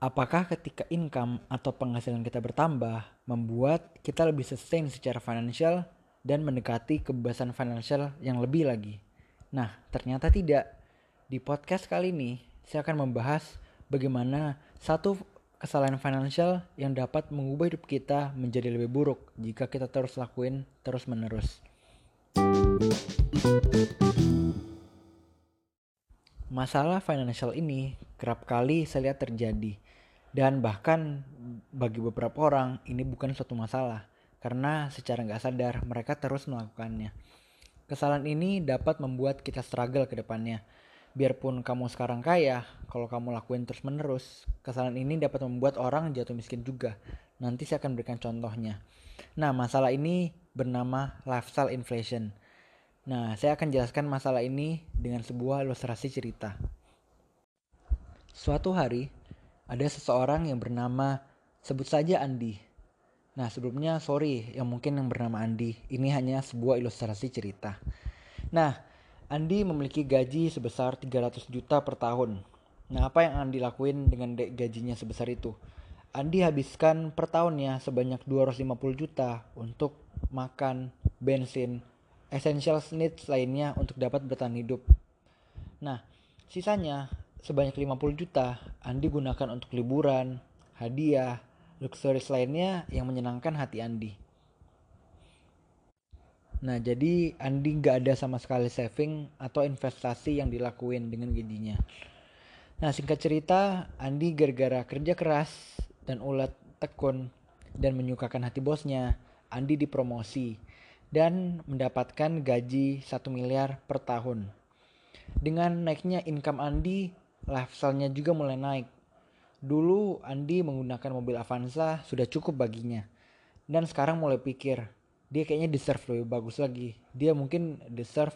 Apakah ketika income atau penghasilan kita bertambah membuat kita lebih sustain secara financial dan mendekati kebebasan financial yang lebih lagi? Nah, ternyata tidak. Di podcast kali ini, saya akan membahas bagaimana satu kesalahan financial yang dapat mengubah hidup kita menjadi lebih buruk jika kita terus lakuin terus-menerus. Masalah financial ini kerap kali saya lihat terjadi dan bahkan bagi beberapa orang ini bukan suatu masalah karena secara nggak sadar mereka terus melakukannya. Kesalahan ini dapat membuat kita struggle ke depannya. Biarpun kamu sekarang kaya, kalau kamu lakuin terus menerus, kesalahan ini dapat membuat orang jatuh miskin juga. Nanti saya akan berikan contohnya. Nah, masalah ini bernama lifestyle inflation. Nah, saya akan jelaskan masalah ini dengan sebuah ilustrasi cerita. Suatu hari, ada seseorang yang bernama sebut saja Andi. Nah sebelumnya sorry yang mungkin yang bernama Andi. Ini hanya sebuah ilustrasi cerita. Nah Andi memiliki gaji sebesar 300 juta per tahun. Nah apa yang Andi lakuin dengan gajinya sebesar itu? Andi habiskan per tahunnya sebanyak 250 juta untuk makan, bensin, essential needs lainnya untuk dapat bertahan hidup. Nah, sisanya sebanyak 50 juta Andi gunakan untuk liburan, hadiah, luxury lainnya yang menyenangkan hati Andi. Nah, jadi Andi nggak ada sama sekali saving atau investasi yang dilakuin dengan gajinya. Nah, singkat cerita, Andi gara-gara kerja keras dan ulat tekun dan menyukakan hati bosnya, Andi dipromosi dan mendapatkan gaji 1 miliar per tahun. Dengan naiknya income Andi, lifestyle-nya juga mulai naik. Dulu Andi menggunakan mobil Avanza sudah cukup baginya. Dan sekarang mulai pikir, dia kayaknya deserve lebih bagus lagi. Dia mungkin deserve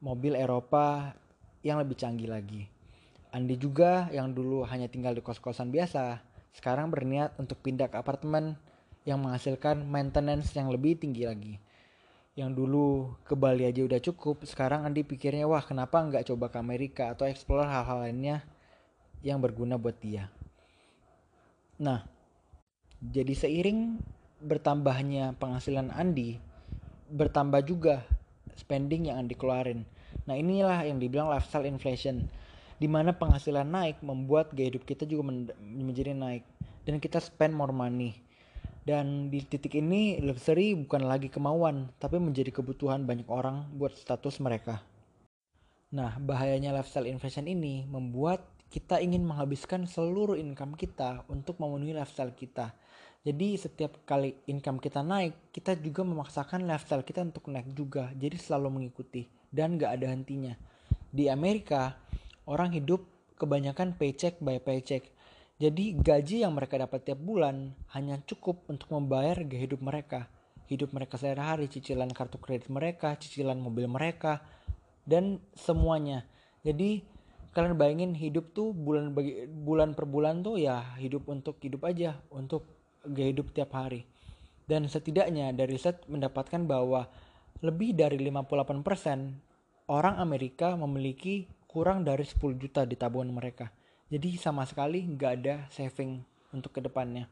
mobil Eropa yang lebih canggih lagi. Andi juga yang dulu hanya tinggal di kos-kosan biasa, sekarang berniat untuk pindah ke apartemen yang menghasilkan maintenance yang lebih tinggi lagi yang dulu ke Bali aja udah cukup sekarang Andi pikirnya wah kenapa nggak coba ke Amerika atau explore hal-hal lainnya yang berguna buat dia? Nah jadi seiring bertambahnya penghasilan Andi bertambah juga spending yang Andi keluarin. Nah inilah yang dibilang lifestyle inflation di mana penghasilan naik membuat gaya hidup kita juga menjadi naik dan kita spend more money dan di titik ini luxury bukan lagi kemauan, tapi menjadi kebutuhan banyak orang buat status mereka. Nah, bahayanya lifestyle inflation ini membuat kita ingin menghabiskan seluruh income kita untuk memenuhi lifestyle kita. Jadi setiap kali income kita naik, kita juga memaksakan lifestyle kita untuk naik juga. Jadi selalu mengikuti dan gak ada hentinya. Di Amerika, orang hidup kebanyakan paycheck by paycheck jadi gaji yang mereka dapat tiap bulan hanya cukup untuk membayar gaya hidup mereka. Hidup mereka sehari-hari, cicilan kartu kredit mereka, cicilan mobil mereka, dan semuanya. Jadi kalian bayangin hidup tuh bulan bagi bulan per bulan tuh ya hidup untuk hidup aja, untuk gaya hidup tiap hari. Dan setidaknya dari riset mendapatkan bahwa lebih dari 58% orang Amerika memiliki kurang dari 10 juta di tabungan mereka jadi sama sekali nggak ada saving untuk ke depannya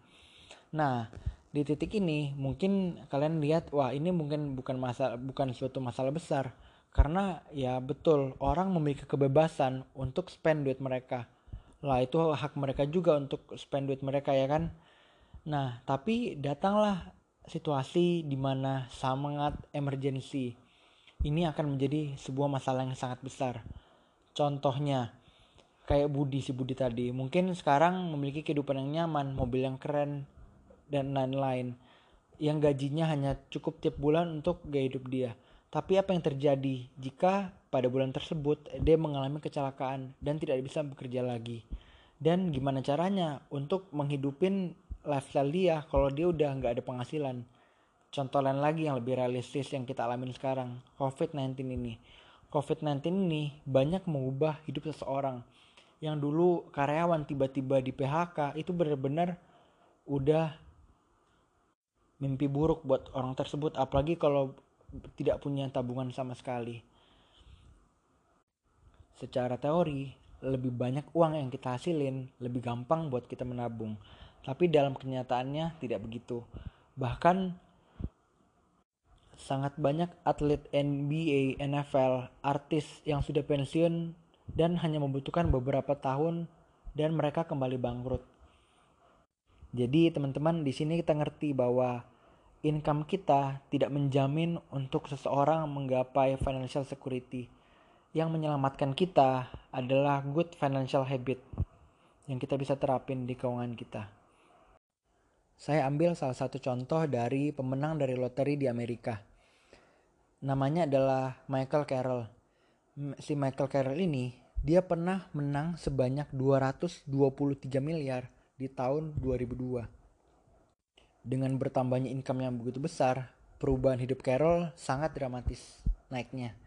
nah di titik ini mungkin kalian lihat wah ini mungkin bukan masalah bukan suatu masalah besar. Karena ya betul orang memiliki kebebasan untuk spend duit mereka. Lah itu hak mereka juga untuk spend duit mereka ya kan? Nah tapi datanglah situasi di mana sangat emergency ini akan menjadi sebuah masalah yang sangat besar. Contohnya kayak Budi si Budi tadi. Mungkin sekarang memiliki kehidupan yang nyaman mobil yang keren dan lain-lain. Yang gajinya hanya cukup tiap bulan untuk gaya hidup dia. Tapi apa yang terjadi jika pada bulan tersebut dia mengalami kecelakaan dan tidak bisa bekerja lagi? Dan gimana caranya untuk menghidupin lifestyle dia kalau dia udah nggak ada penghasilan? Contoh lain lagi yang lebih realistis yang kita alamin sekarang COVID-19 ini. COVID-19 ini banyak mengubah hidup seseorang yang dulu karyawan tiba-tiba di PHK itu benar-benar udah mimpi buruk buat orang tersebut apalagi kalau tidak punya tabungan sama sekali. Secara teori, lebih banyak uang yang kita hasilin, lebih gampang buat kita menabung. Tapi dalam kenyataannya tidak begitu. Bahkan sangat banyak atlet NBA, NFL, artis yang sudah pensiun dan hanya membutuhkan beberapa tahun dan mereka kembali bangkrut. Jadi teman-teman di sini kita ngerti bahwa income kita tidak menjamin untuk seseorang menggapai financial security. Yang menyelamatkan kita adalah good financial habit yang kita bisa terapin di keuangan kita. Saya ambil salah satu contoh dari pemenang dari lotre di Amerika. Namanya adalah Michael Carroll. Si Michael Carroll ini dia pernah menang sebanyak 223 miliar di tahun 2002. Dengan bertambahnya income yang begitu besar, perubahan hidup Carol sangat dramatis naiknya.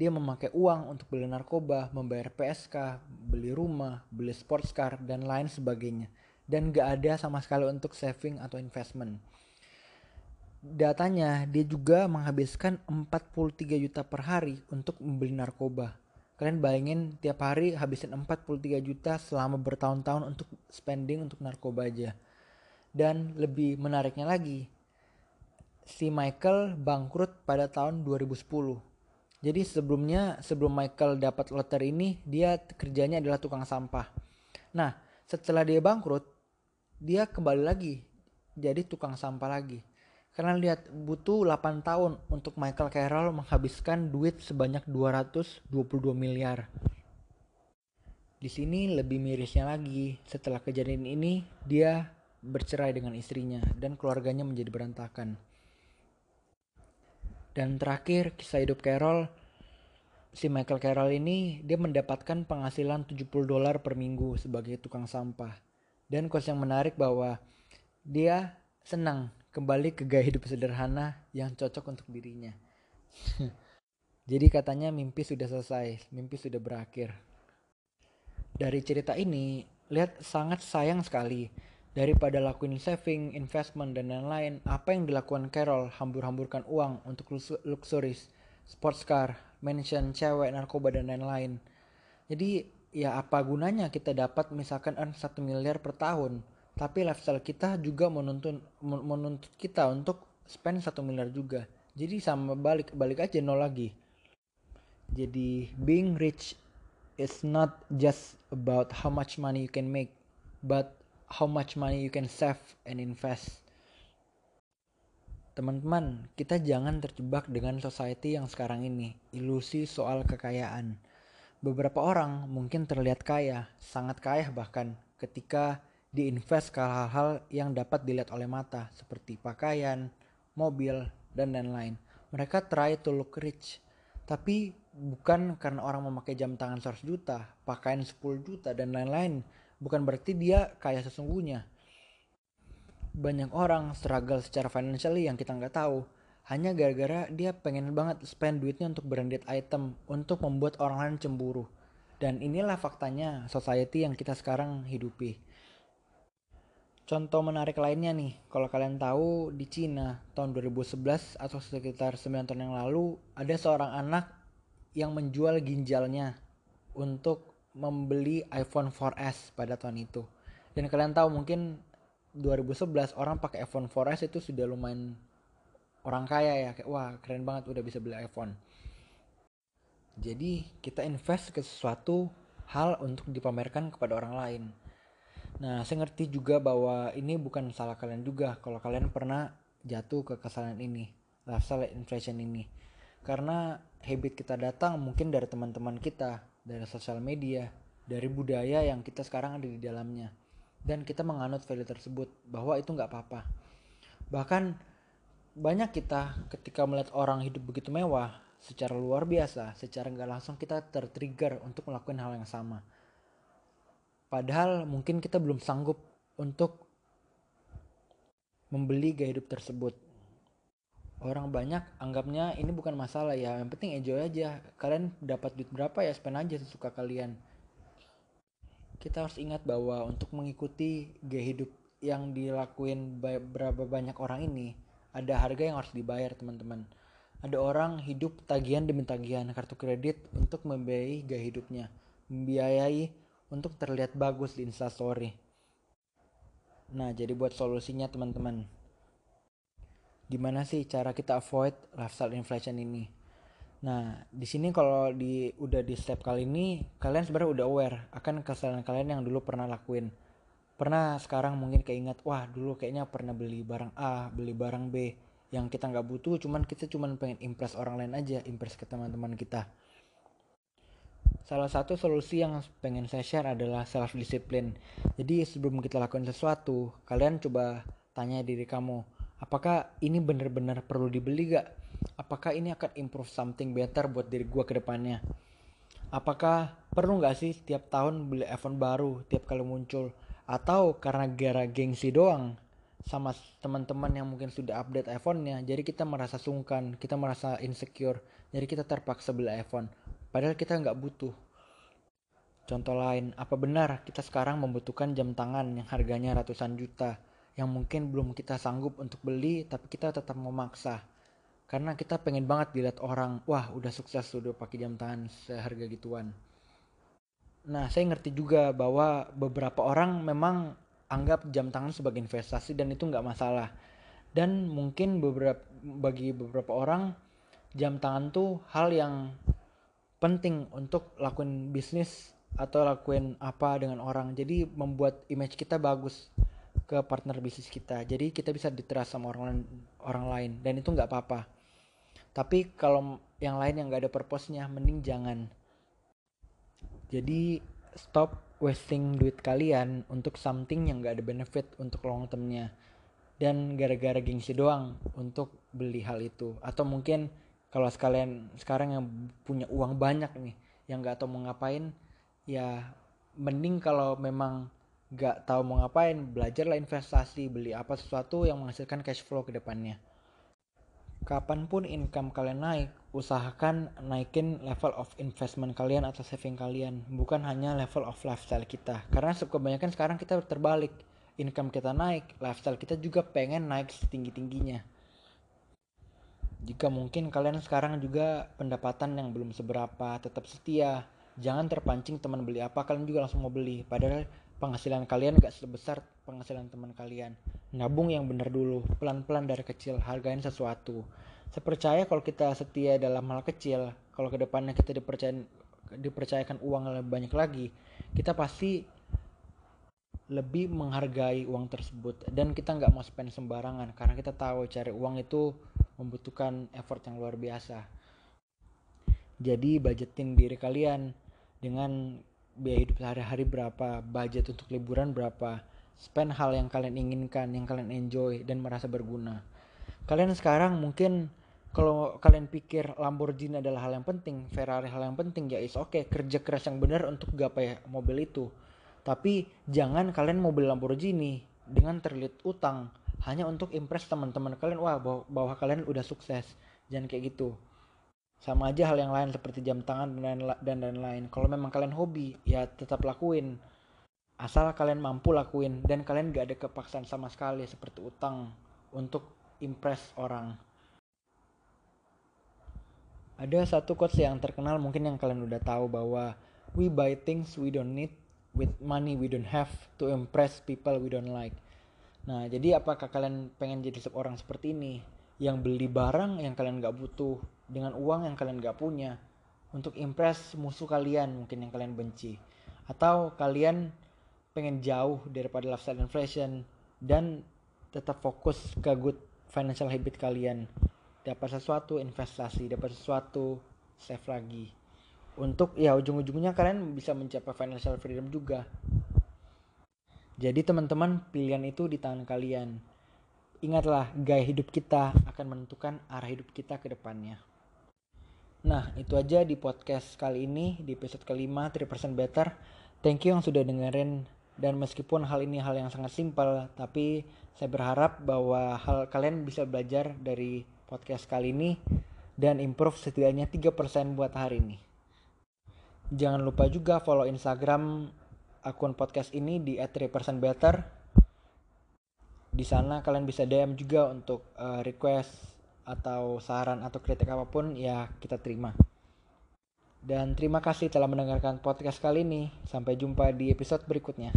Dia memakai uang untuk beli narkoba, membayar PSK, beli rumah, beli sports car, dan lain sebagainya. Dan gak ada sama sekali untuk saving atau investment. Datanya, dia juga menghabiskan 43 juta per hari untuk membeli narkoba Kalian bayangin tiap hari habisin 43 juta selama bertahun-tahun untuk spending untuk narkoba aja. Dan lebih menariknya lagi, si Michael bangkrut pada tahun 2010. Jadi sebelumnya sebelum Michael dapat loter ini dia kerjanya adalah tukang sampah. Nah setelah dia bangkrut dia kembali lagi jadi tukang sampah lagi. Karena lihat butuh 8 tahun untuk Michael Carroll menghabiskan duit sebanyak 222 miliar. Di sini lebih mirisnya lagi, setelah kejadian ini dia bercerai dengan istrinya dan keluarganya menjadi berantakan. Dan terakhir kisah hidup Carroll, si Michael Carroll ini dia mendapatkan penghasilan 70 dolar per minggu sebagai tukang sampah. Dan kos yang menarik bahwa dia senang kembali ke gaya hidup sederhana yang cocok untuk dirinya. Jadi katanya mimpi sudah selesai, mimpi sudah berakhir. Dari cerita ini, lihat sangat sayang sekali daripada lakuin saving, investment dan lain-lain, apa yang dilakukan Carol hambur-hamburkan uang untuk luxuries, sports car, mansion, cewek, narkoba dan lain-lain. Jadi ya apa gunanya kita dapat misalkan earn 1 miliar per tahun tapi lifestyle kita juga menuntut menuntut kita untuk spend satu miliar juga. Jadi sama balik balik aja nol lagi. Jadi being rich is not just about how much money you can make but how much money you can save and invest. Teman-teman kita jangan terjebak dengan society yang sekarang ini. Ilusi soal kekayaan. Beberapa orang mungkin terlihat kaya sangat kaya bahkan ketika diinvest ke hal-hal yang dapat dilihat oleh mata seperti pakaian, mobil, dan lain-lain. Mereka try to look rich, tapi bukan karena orang memakai jam tangan 100 juta, pakaian 10 juta, dan lain-lain. Bukan berarti dia kaya sesungguhnya. Banyak orang struggle secara financially yang kita nggak tahu. Hanya gara-gara dia pengen banget spend duitnya untuk branded item untuk membuat orang lain cemburu. Dan inilah faktanya society yang kita sekarang hidupi. Contoh menarik lainnya nih, kalau kalian tahu di Cina tahun 2011 atau sekitar 9 tahun yang lalu ada seorang anak yang menjual ginjalnya untuk membeli iPhone 4S pada tahun itu. Dan kalian tahu mungkin 2011 orang pakai iPhone 4S itu sudah lumayan orang kaya ya, kayak wah keren banget udah bisa beli iPhone. Jadi kita invest ke sesuatu hal untuk dipamerkan kepada orang lain Nah, saya ngerti juga bahwa ini bukan salah kalian juga kalau kalian pernah jatuh ke kesalahan ini, lifestyle inflation ini. Karena habit kita datang mungkin dari teman-teman kita, dari sosial media, dari budaya yang kita sekarang ada di dalamnya. Dan kita menganut value tersebut bahwa itu nggak apa-apa. Bahkan banyak kita ketika melihat orang hidup begitu mewah, secara luar biasa, secara nggak langsung kita tertrigger untuk melakukan hal yang sama Padahal mungkin kita belum sanggup untuk membeli gaya hidup tersebut. Orang banyak anggapnya ini bukan masalah ya, yang penting enjoy aja. Kalian dapat duit berapa ya spend aja sesuka kalian. Kita harus ingat bahwa untuk mengikuti gaya hidup yang dilakuin berapa banyak orang ini, ada harga yang harus dibayar teman-teman. Ada orang hidup tagihan demi tagihan kartu kredit untuk membiayai gaya hidupnya membiayai untuk terlihat bagus di instastory nah jadi buat solusinya teman-teman gimana sih cara kita avoid lifestyle inflation ini Nah, di sini kalau di udah di step kali ini kalian sebenarnya udah aware akan kesalahan kalian yang dulu pernah lakuin. Pernah sekarang mungkin keinget, wah dulu kayaknya pernah beli barang A, beli barang B yang kita nggak butuh, cuman kita cuman pengen impress orang lain aja, impress ke teman-teman kita. Salah satu solusi yang pengen saya share adalah self discipline. Jadi sebelum kita lakukan sesuatu, kalian coba tanya diri kamu, apakah ini benar-benar perlu dibeli gak? apakah ini akan improve something better buat diri gue ke depannya apakah perlu nggak sih setiap tahun beli iPhone baru tiap kali muncul atau karena gara gengsi doang sama teman-teman yang mungkin sudah update iPhone-nya jadi kita merasa sungkan kita merasa insecure jadi kita terpaksa beli iPhone padahal kita nggak butuh. Contoh lain, apa benar kita sekarang membutuhkan jam tangan yang harganya ratusan juta yang mungkin belum kita sanggup untuk beli tapi kita tetap memaksa? Karena kita pengen banget dilihat orang wah udah sukses udah pakai jam tangan seharga gituan. Nah saya ngerti juga bahwa beberapa orang memang anggap jam tangan sebagai investasi dan itu nggak masalah. Dan mungkin beberapa bagi beberapa orang jam tangan tuh hal yang penting untuk lakuin bisnis atau lakuin apa dengan orang. Jadi membuat image kita bagus ke partner bisnis kita. Jadi kita bisa diteras sama orang lain orang lain. Dan itu nggak apa-apa. Tapi kalau yang lain yang gak ada purpose-nya mending jangan. Jadi stop wasting duit kalian untuk something yang gak ada benefit untuk long termnya. Dan gara-gara gengsi doang untuk beli hal itu. Atau mungkin kalau sekalian sekarang yang punya uang banyak nih yang gak tahu mau ngapain ya mending kalau memang gak tahu mau ngapain belajarlah investasi beli apa sesuatu yang menghasilkan cash flow ke depannya kapan pun income kalian naik, usahakan naikin level of investment kalian atau saving kalian, bukan hanya level of lifestyle kita. Karena kebanyakan sekarang kita terbalik, income kita naik, lifestyle kita juga pengen naik setinggi-tingginya. Jika mungkin kalian sekarang juga pendapatan yang belum seberapa, tetap setia, jangan terpancing teman beli apa, kalian juga langsung mau beli. Padahal penghasilan kalian gak sebesar penghasilan teman kalian. Nabung yang benar dulu, pelan-pelan dari kecil, hargain sesuatu. Saya percaya kalau kita setia dalam hal kecil, kalau ke depannya kita dipercaya, dipercayakan uang lebih banyak lagi, kita pasti lebih menghargai uang tersebut dan kita nggak mau spend sembarangan karena kita tahu cari uang itu membutuhkan effort yang luar biasa. Jadi budgetin diri kalian dengan biaya hidup sehari-hari berapa, budget untuk liburan berapa, spend hal yang kalian inginkan, yang kalian enjoy dan merasa berguna. Kalian sekarang mungkin kalau kalian pikir Lamborghini adalah hal yang penting, Ferrari hal yang penting, ya is oke okay, kerja keras yang benar untuk gapai mobil itu. Tapi jangan kalian mobil Lamborghini dengan terlilit utang. Hanya untuk impress teman-teman kalian. Wah bahwa, bahwa kalian udah sukses. Jangan kayak gitu. Sama aja hal yang lain seperti jam tangan dan dan lain-lain kalau memang kalian hobi ya tetap lakuin. Asal kalian mampu lakuin. Dan kalian gak ada kepaksaan sama sekali seperti utang untuk impress orang. Ada satu quotes yang terkenal mungkin yang kalian udah tahu bahwa we buy things we don't need with money we don't have to impress people we don't like. Nah jadi apakah kalian pengen jadi seorang seperti ini? Yang beli barang yang kalian gak butuh dengan uang yang kalian gak punya untuk impress musuh kalian mungkin yang kalian benci. Atau kalian pengen jauh daripada lifestyle inflation dan tetap fokus ke good financial habit kalian. Dapat sesuatu investasi. Dapat sesuatu save lagi untuk ya ujung-ujungnya kalian bisa mencapai financial freedom juga jadi teman-teman pilihan itu di tangan kalian ingatlah gaya hidup kita akan menentukan arah hidup kita ke depannya Nah, itu aja di podcast kali ini, di episode kelima, 3% Better. Thank you yang sudah dengerin. Dan meskipun hal ini hal yang sangat simpel, tapi saya berharap bahwa hal kalian bisa belajar dari podcast kali ini dan improve setidaknya 3% buat hari ini. Jangan lupa juga follow Instagram akun podcast ini di @3%better. Di sana kalian bisa DM juga untuk uh, request atau saran atau kritik apa pun ya kita terima. Dan terima kasih telah mendengarkan podcast kali ini. Sampai jumpa di episode berikutnya.